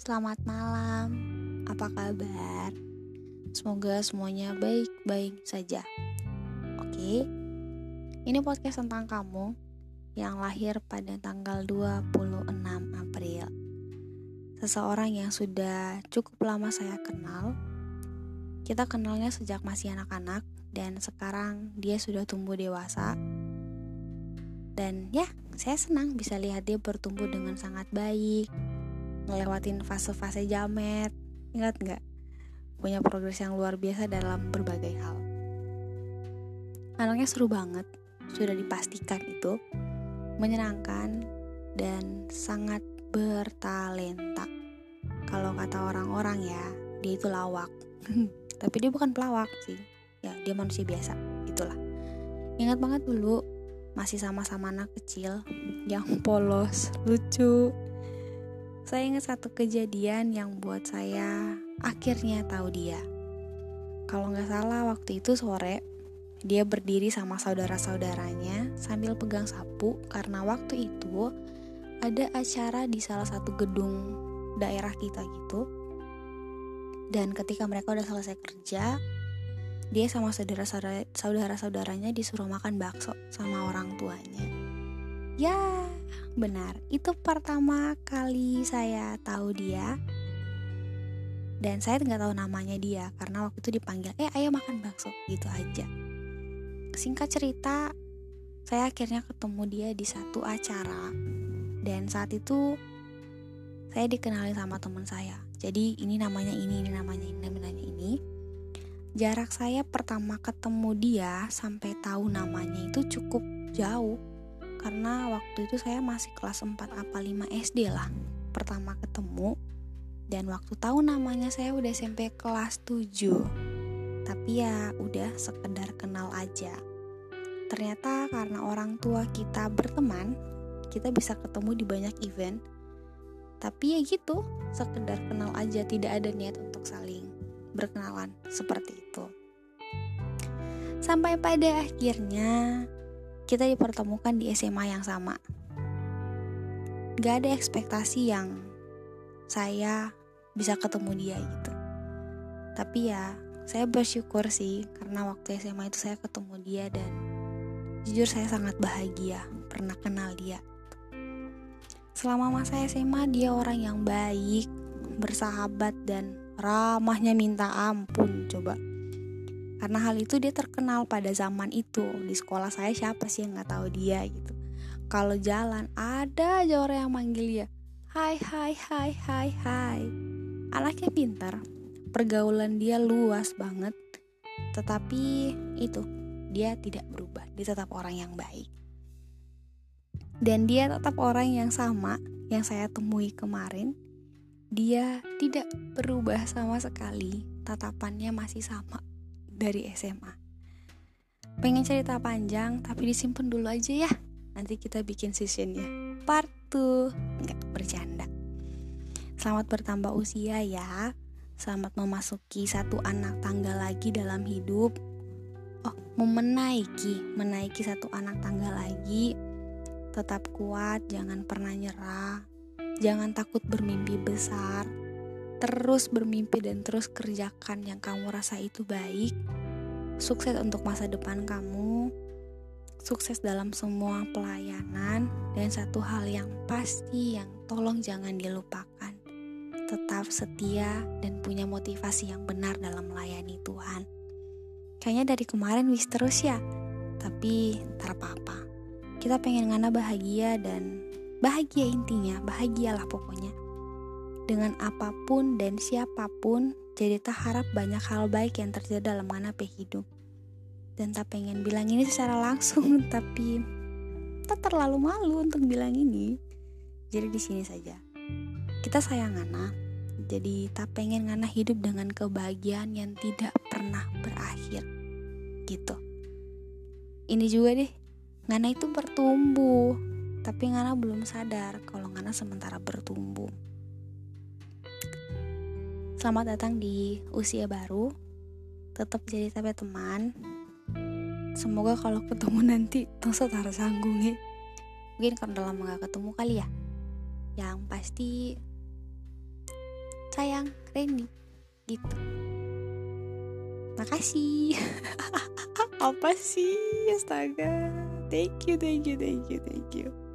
selamat malam. Apa kabar? Semoga semuanya baik-baik saja. Oke. Ini podcast tentang kamu yang lahir pada tanggal 26 April. Seseorang yang sudah cukup lama saya kenal. Kita kenalnya sejak masih anak-anak dan sekarang dia sudah tumbuh dewasa. Dan ya, saya senang bisa lihat dia bertumbuh dengan sangat baik, ngelewatin fase-fase jamet. Ingat nggak? Punya progres yang luar biasa dalam berbagai hal. Anaknya seru banget. Sudah dipastikan itu. Menyenangkan dan sangat bertalenta. Kalau kata orang-orang ya dia itu lawak. Tapi dia bukan pelawak sih. Ya dia manusia biasa. Itulah. Ingat banget dulu masih sama-sama anak kecil yang polos lucu saya ingat satu kejadian yang buat saya akhirnya tahu dia. Kalau nggak salah waktu itu sore, dia berdiri sama saudara-saudaranya sambil pegang sapu karena waktu itu ada acara di salah satu gedung daerah kita gitu. Dan ketika mereka udah selesai kerja, dia sama saudara-saudaranya disuruh makan bakso sama orang tuanya. Ya, benar. Itu pertama kali saya tahu dia. Dan saya nggak tahu namanya dia karena waktu itu dipanggil eh ayo makan bakso gitu aja. Singkat cerita saya akhirnya ketemu dia di satu acara. Dan saat itu saya dikenali sama teman saya. Jadi ini namanya ini ini namanya ini namanya ini. Jarak saya pertama ketemu dia sampai tahu namanya itu cukup jauh karena waktu itu saya masih kelas 4 apa 5 SD lah. Pertama ketemu dan waktu tahu namanya saya udah SMP kelas 7 tapi ya udah sekedar kenal aja. Ternyata karena orang tua kita berteman kita bisa ketemu di banyak event. Tapi ya gitu sekedar kenal aja tidak ada niat untuk saling berkenalan seperti itu. Sampai pada akhirnya kita dipertemukan di SMA yang sama. Gak ada ekspektasi yang saya bisa ketemu dia gitu. Tapi ya, saya bersyukur sih karena waktu SMA itu saya ketemu dia dan jujur saya sangat bahagia pernah kenal dia. Selama masa SMA dia orang yang baik, bersahabat dan ramahnya minta ampun coba karena hal itu dia terkenal pada zaman itu. Di sekolah saya siapa sih yang nggak tahu dia gitu. Kalau jalan ada aja orang yang manggil dia. Hai hai hai hai hai. Anaknya pintar. Pergaulan dia luas banget. Tetapi itu dia tidak berubah. Dia tetap orang yang baik. Dan dia tetap orang yang sama yang saya temui kemarin. Dia tidak berubah sama sekali. Tatapannya masih sama dari SMA. Pengen cerita panjang, tapi disimpan dulu aja ya. Nanti kita bikin seasonnya. Part 2. Enggak, bercanda. Selamat bertambah usia ya. Selamat memasuki satu anak tangga lagi dalam hidup. Oh, mau menaiki, menaiki satu anak tangga lagi. Tetap kuat, jangan pernah nyerah. Jangan takut bermimpi besar terus bermimpi dan terus kerjakan yang kamu rasa itu baik. Sukses untuk masa depan kamu, sukses dalam semua pelayanan, dan satu hal yang pasti yang tolong jangan dilupakan. Tetap setia dan punya motivasi yang benar dalam melayani Tuhan. Kayaknya dari kemarin wis terus ya, tapi tak apa-apa. Kita pengen ngana bahagia dan bahagia intinya, bahagialah pokoknya dengan apa pun dan siapa pun, jadi tak harap banyak hal baik yang terjadi dalam menghadapi hidup. Dan tak pengen bilang ini secara langsung, tapi tak terlalu malu untuk bilang ini. Jadi di sini saja. Kita sayang Ngana, jadi tak pengen Ngana hidup dengan kebahagiaan yang tidak pernah berakhir. Gitu. Ini juga deh, Ngana itu bertumbuh, tapi Ngana belum sadar kalau Ngana sementara bertumbuh. Selamat datang di usia baru. Tetap jadi tapi teman. Semoga kalau ketemu nanti Tosa harus sanggung ya. Mungkin karena lama gak ketemu kali ya. Yang pasti sayang Randy gitu makasih apa sih astaga thank you thank you thank you thank you